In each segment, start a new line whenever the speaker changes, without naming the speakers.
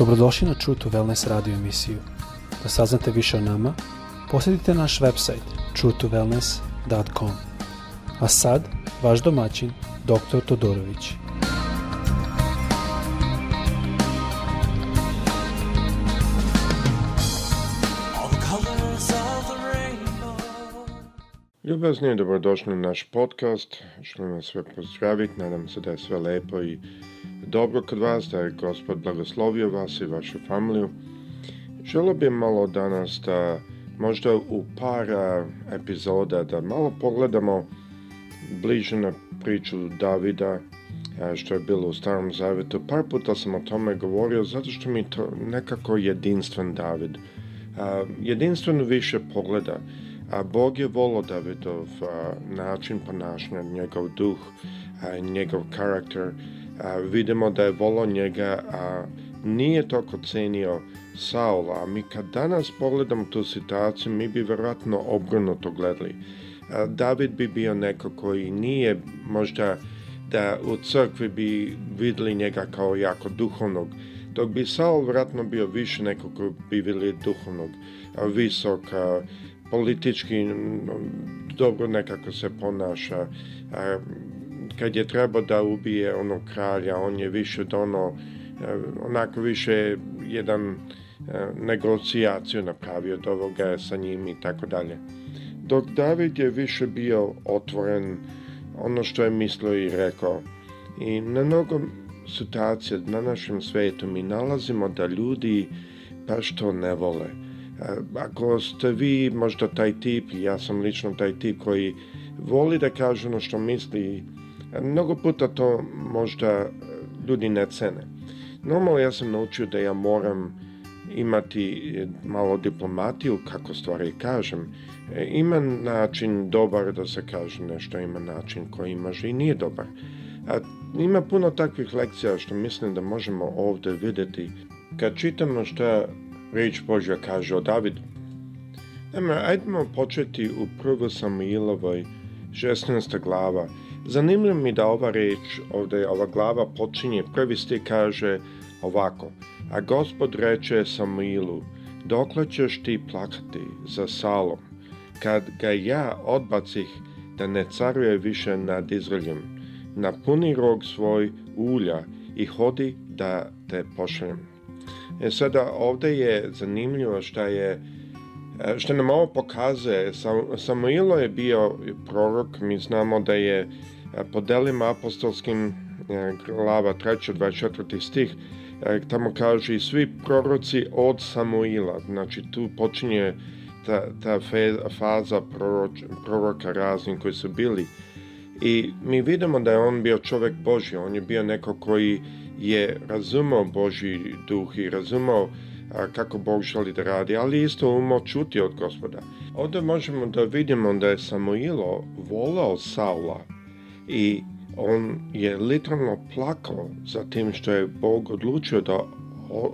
Dobrodošli na True to Wellness radio emisiju. Da saznate više o nama, posjetite naš website truetowellness.com. A sad, vaš domaćin, dr. Todorović.
Ljubazni i dobrodošli na naš podcast. Želim vas sve pozdraviti, nadam se da je sve lepo i dobro kod vas, da je gospod blagoslovio vas i vašu familiju. Želio bih malo danas da možda u par epizoda da malo pogledamo bliže na priču Davida što je bilo u Starom Zavetu. Par puta sam o tome govorio zato što mi to nekako jedinstven David. Jedinstveno više pogleda. A Bog je volio Davidov način ponašanja, njegov duh, njegov karakter. A, vidimo da je volo njega a, nije toliko cenio Saula, a mi kad danas pogledamo tu situaciju, mi bi vjerojatno obrnuto gledali. David bi bio neko koji nije možda da u crkvi bi vidjeli njega kao jako duhovnog, dok bi Saul vjerojatno bio više neko koji bi bili duhovnog, visok, politički dobro nekako se ponaša, kad je trebao da ubije onog kralja, on je više ono e, onako više jedan e, negocijaciju napravio od ovoga sa njim i tako dalje. Dok David je više bio otvoren ono što je mislio i rekao. I na mnogo situacija na našem svijetu mi nalazimo da ljudi baš što ne vole. E, ako ste vi možda taj tip, ja sam lično taj tip koji voli da kaže ono što misli Mnogo puta to možda e, ljudi ne cene. Normalno ja sam naučio da ja moram imati e, malo diplomatiju, kako stvari kažem. E, ima način dobar da se kaže nešto, ima način koji imaš i nije dobar. A, ima puno takvih lekcija što mislim da možemo ovdje vidjeti. Kad čitamo što reč Božja kaže o Davidu, ajdemo početi u prvo Samuilovoj 16. glava Zanimljivo mi da ova reč, ovdje ova glava počinje, prvi stih kaže ovako, a gospod reče Samuilu, dokle ćeš ti plakati za salom, kad ga ja odbacih da ne caruje više nad Izraeljem, napuni rog svoj ulja i hodi da te pošljem. E sada ovdje je zanimljivo šta je E, što nam ovo pokazuje, Samuilo je bio prorok, mi znamo da je e, po delima apostolskim e, glava 3. 24. stih, tamo kaže i svi proroci od Samuila, znači tu počinje ta, ta faza proroka raznih koji su bili. I mi vidimo da je on bio čovjek Boži, on je bio neko koji je razumao Boži duh i razumao kako Bog želi da radi, ali isto umo čuti od gospoda. Ovdje možemo da vidimo da je Samuilo volao Saula i on je literalno plakao za tim što je Bog odlučio da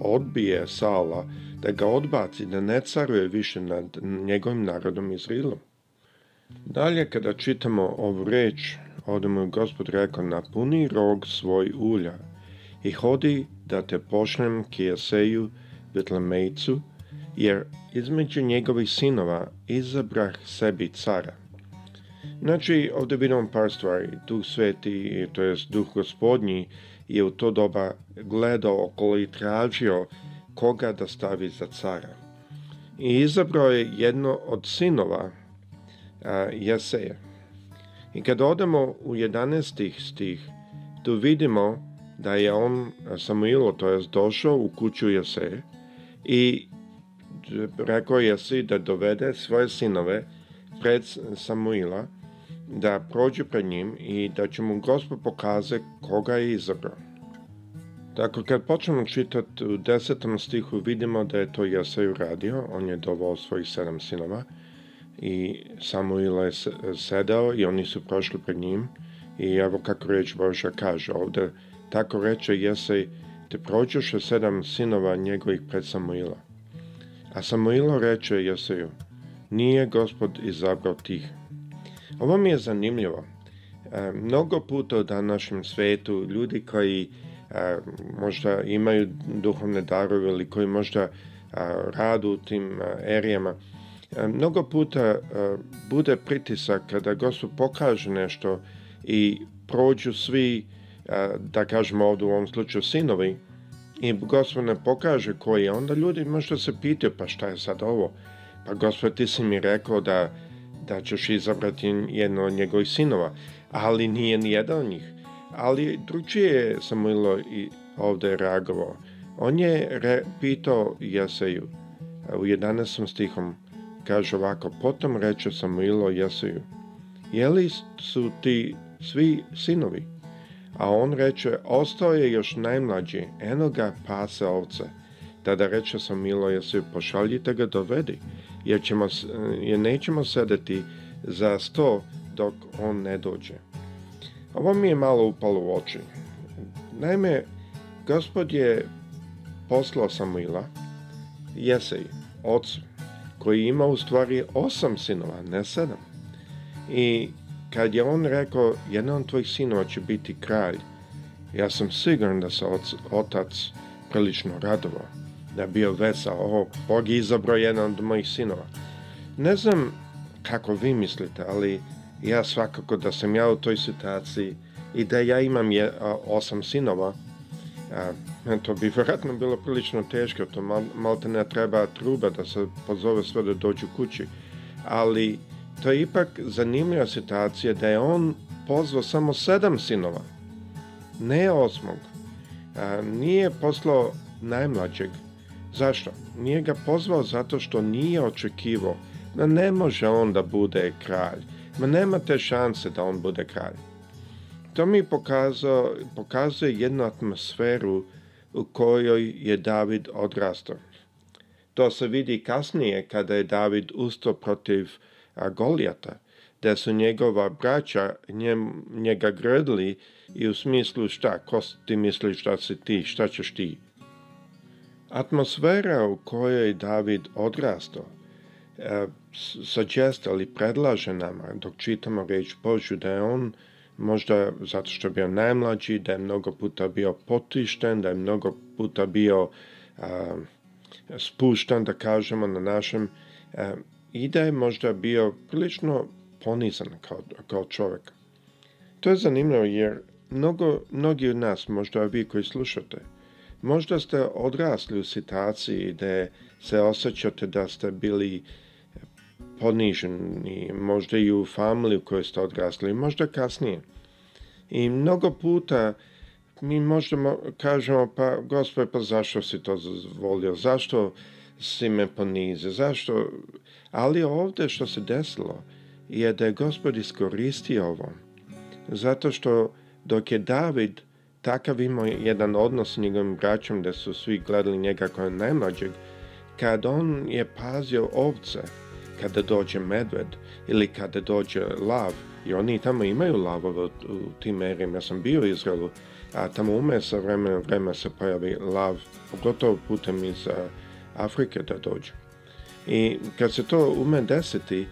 odbije Saula, da ga odbaci, da ne caruje više nad njegovim narodom Izrilom Dalje kada čitamo ovu reč, ovdje mu je gospod rekao napuni rog svoj ulja i hodi da te pošnem k seju Betlemejcu, jer između njegovih sinova izabrah sebi cara. Znači, ovdje vidimo par stvari. Duh sveti, to jest duh gospodnji, je u to doba gledao okolo i tražio koga da stavi za cara. I izabrao je jedno od sinova a, Jaseja. I kada odemo u 11. stih, tu vidimo da je on Samuilo, to jest došao u kuću Jaseja i rekao je si da dovede svoje sinove pred Samuila, da prođu pred njim i da će mu gospod pokaze koga je izabrao. Dakle, kad počnemo čitati u desetom stihu vidimo da je to Jesaj uradio, on je dovao svojih sedam sinova i Samuila je sedao i oni su prošli pred njim i evo kako reč Božja kaže ovdje, tako reče Jesaj te prođuše sedam sinova njegovih pred Samoila. A Samuilo reče Jeseju, nije gospod izabrao tih. Ovo mi je zanimljivo. E, mnogo puta u današnjem svetu ljudi koji e, možda imaju duhovne darove ili koji možda e, radu u tim erijama. mnogo puta bude pritisak kada Gospod pokaže nešto i prođu svi da kažemo ovdje u ovom slučaju sinovi, i gospod ne pokaže koji je, onda ljudi možda se pitaju, pa šta je sad ovo? Pa gospod, ti si mi rekao da, da ćeš izabrati jedno od njegovih sinova, ali nije ni jedan od njih. Ali dručije je Samuilo i ovdje reagovao. On je re, pitao Jeseju u 11. stihom, kaže ovako, potom reče Samuilo Jeseju, je li su ti svi sinovi? A on reče, ostao je još najmlađi, eno ga pase ovce. Tada reče sam Milo, se pošaljite ga dovedi, jer, ćemo, jer nećemo sedeti za sto dok on ne dođe. Ovo mi je malo upalo u oči. Naime, gospod je poslao Samuila, Jesej, ocu, koji ima u stvari osam sinova, ne sedam. I kad je on rekao, jedan tvojih sinova će biti kralj, ja sam siguran da se otac prilično radovao, da je bio vesel, o, Bog je izabrao jedan od mojih sinova. Ne znam kako vi mislite, ali ja svakako da sam ja u toj situaciji i da ja imam je, osam sinova, to bi vjerojatno bilo prilično teško, to mal, malte ne treba truba da se pozove sve da dođu kući, ali to je ipak zanimljiva situacija da je on pozvao samo sedam sinova, ne osmog. E, nije poslao najmlađeg. Zašto? Nije ga pozvao zato što nije očekivao. da ne može on da bude kralj. Ma nema te šanse da on bude kralj. To mi pokazuje jednu atmosferu u kojoj je David odrastao. To se vidi kasnije kada je David ustao protiv goljata da su njegova braća njega grdli i u smislu šta, ko ti misliš šta si ti, šta ćeš ti. Atmosfera u kojoj David odrastao e, predlaže nama dok čitamo reč Božju da je on možda zato što je bio najmlađi, da je mnogo puta bio potišten, da je mnogo puta bio a, spušten, da kažemo, na našem e, i da je možda bio prilično ponizan kao, kao čovjek. To je zanimljivo jer mnogo, mnogi od nas, možda vi koji slušate, možda ste odrasli u situaciji da se osjećate da ste bili poniženi, možda i u familiji u kojoj ste odrasli, možda kasnije. I mnogo puta mi možemo kažemo pa gospod pa zašto si to zvolio, zašto si me ponizio, zašto ali ovdje što se desilo je da je gospod iskoristio ovo. Zato što dok je David takav imao jedan odnos s njegovim braćom da su svi gledali njega kao najmlađeg, kad on je pazio ovce, kada dođe medved ili kada dođe lav, i oni tamo imaju lavove u tim merima. ja sam bio u Izraelu, a tamo ume sa vremena vremena se pojavi lav, pogotovo putem iz Afrike da dođe. I kad se to ume desiti,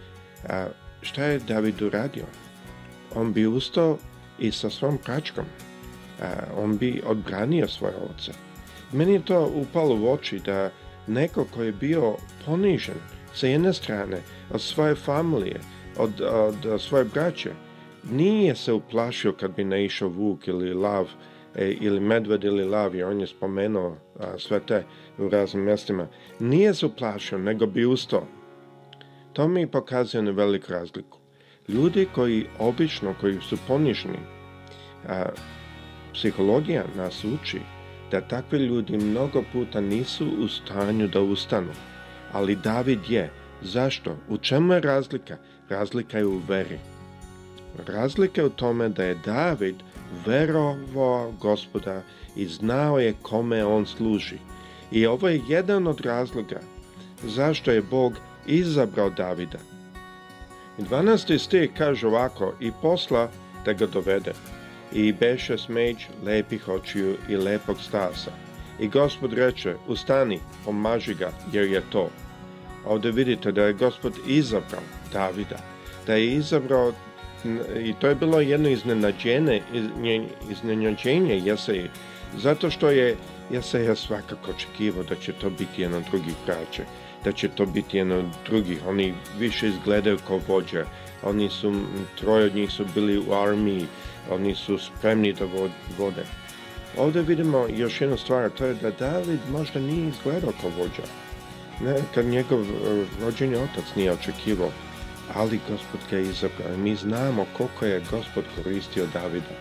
a, šta je David uradio? On bi ustao i sa svom kačkom. on bi odbranio svoje ovce. Meni je to upalo u oči da neko koji je bio ponižen sa jedne strane od svoje familije, od, od, od svoje braće, nije se uplašio kad bi naišao vuk ili lav E, ili medved ili lavi, on je spomenuo sve te u raznim mjestima, nije se uplašio, nego bi ustao. To mi pokazuje na veliku razliku. Ljudi koji obično, koji su ponižni, psihologija nas uči da takvi ljudi mnogo puta nisu u stanju da ustanu. Ali David je. Zašto? U čemu je razlika? Razlika je u veri. Razlika je u tome da je David verovao gospoda i znao je kome on služi. I ovo je jedan od razloga zašto je Bog izabrao Davida. 12. stih kaže ovako, i posla da ga dovede. I beše smeć lepih očiju i lepog stasa. I gospod reče, ustani, pomaži ga, jer je to. Ovdje vidite da je gospod izabrao Davida, da je izabrao i to je bilo jedno iznenađenje, iznenađenje se zato što je Jeseja svakako očekivao da će to biti jedan drugi kraće. da će to biti jedan od drugih. Oni više izgledaju kao vođa, oni su, troje od njih su bili u armiji, oni su spremni da vode. Ovdje vidimo još jednu stvar, to je da David možda nije izgledao kao vođa. Ne, kad njegov eh, rođeni otac nije očekivao ali gospod ga je izabrao. Mi znamo koliko je gospod koristio Davida.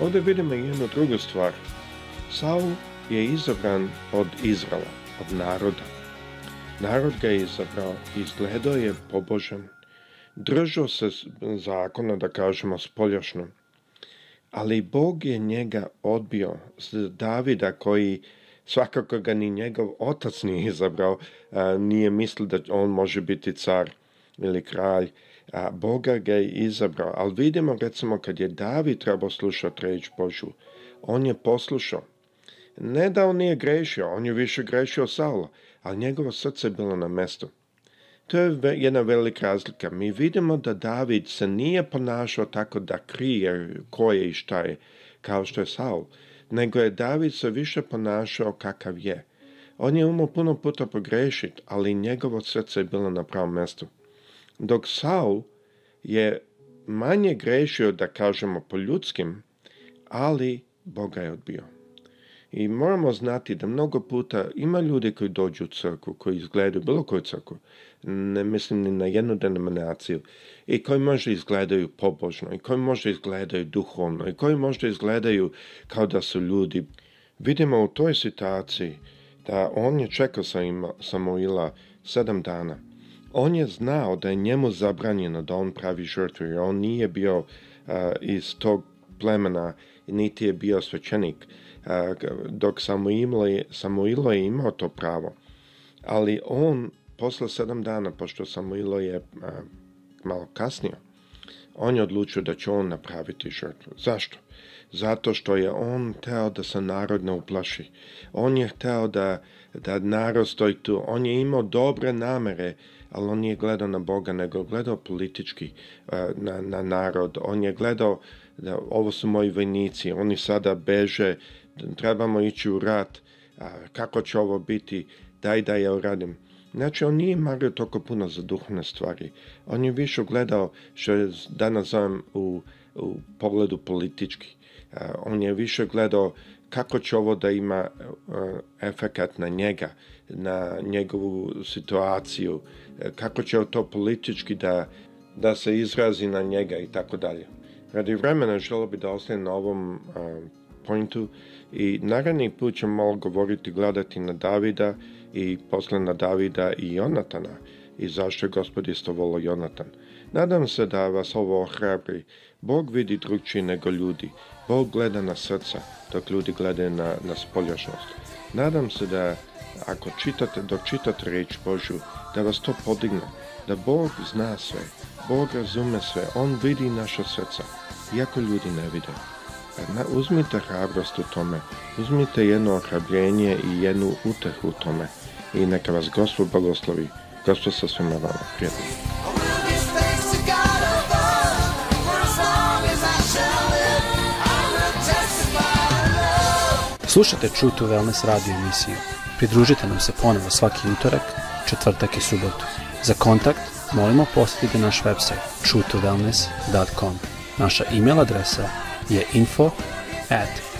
Ovdje vidimo jednu drugu stvar. Saul je izabran od Izrala, od naroda. Narod ga je izabrao izgledao je pobožan. Držao se zakona, da kažemo, spoljašno. Ali Bog je njega odbio, Davida koji svakako ga ni njegov otac nije izabrao, nije mislio da on može biti car ili kralj, a Boga ga je izabrao. Ali vidimo recimo kad je David trebao slušati reč Božu, on je poslušao. Ne da on nije grešio, on je više grešio Saulo, ali njegovo srce je bilo na mestu. To je jedna velika razlika. Mi vidimo da David se nije ponašao tako da krije ko je i šta je, kao što je Saul, nego je David se više ponašao kakav je. On je umao puno puta pogrešiti, ali njegovo srce je bilo na pravom mjestu. Dok Saul je manje grešio, da kažemo po ljudskim, ali Boga je odbio. I moramo znati da mnogo puta ima ljudi koji dođu u crku, koji izgledaju bilo koju crkvu, ne mislim ni na jednu denominaciju, i koji možda izgledaju pobožno, i koji možda izgledaju duhovno, i koji možda izgledaju kao da su ljudi. Vidimo u toj situaciji da on je čekao Samuila sedam dana on je znao da je njemu zabranjeno da on pravi žrtvu jer on nije bio e, iz tog plemena, niti je bio svećenik, uh, dok Samuilo je imao to pravo. Ali on, posle sedam dana, pošto Samuilo je e, malo kasnio, on je odlučio da će on napraviti žrtvu. Zašto? Zato što je on teo da se narod ne uplaši. On je teo da, da narod stoji tu. On je imao dobre namere ali on nije gledao na Boga, nego gledao politički eh, na, na narod. On je gledao da ovo su moji vojnici, oni sada beže, trebamo ići u rat, kako će ovo biti, daj da ja uradim. Znači, on nije mario toliko puno za duhovne stvari. On je više gledao, što je danas zovem u, u pogledu politički. Eh, on je više gledao kako će ovo da ima eh, efekat na njega na njegovu situaciju, e, kako će to politički da, da se izrazi na njega i tako dalje. Radi vremena želo bi da ostane na ovom e, pointu i naredni put ćemo malo govoriti, gledati na Davida i posle na Davida i Jonatana i zašto je gospod istovolo Jonatan. Nadam se da vas ovo ohrabri. Bog vidi drugčiji nego ljudi. Bog gleda na srca, dok ljudi gledaju na, na spoljašnost. Nadam se da ako čitate, dok čitate riječ Božju, da vas to podigne, da Bog zna sve, Bog razume sve, On vidi naša srca, iako ljudi ne vide. Pa uzmite hrabrost u tome, uzmite jedno ohrabljenje i jednu utehu u tome i neka vas Gospod blagoslovi, Gospod sa svima vama prijatelji.
Slušajte True Wellness radio emisiju. Pridružite nam se ponovo svaki utorak, četvrtak i subotu. Za kontakt molimo posjetite naš website www.truetowellness.com Naša email adresa je info at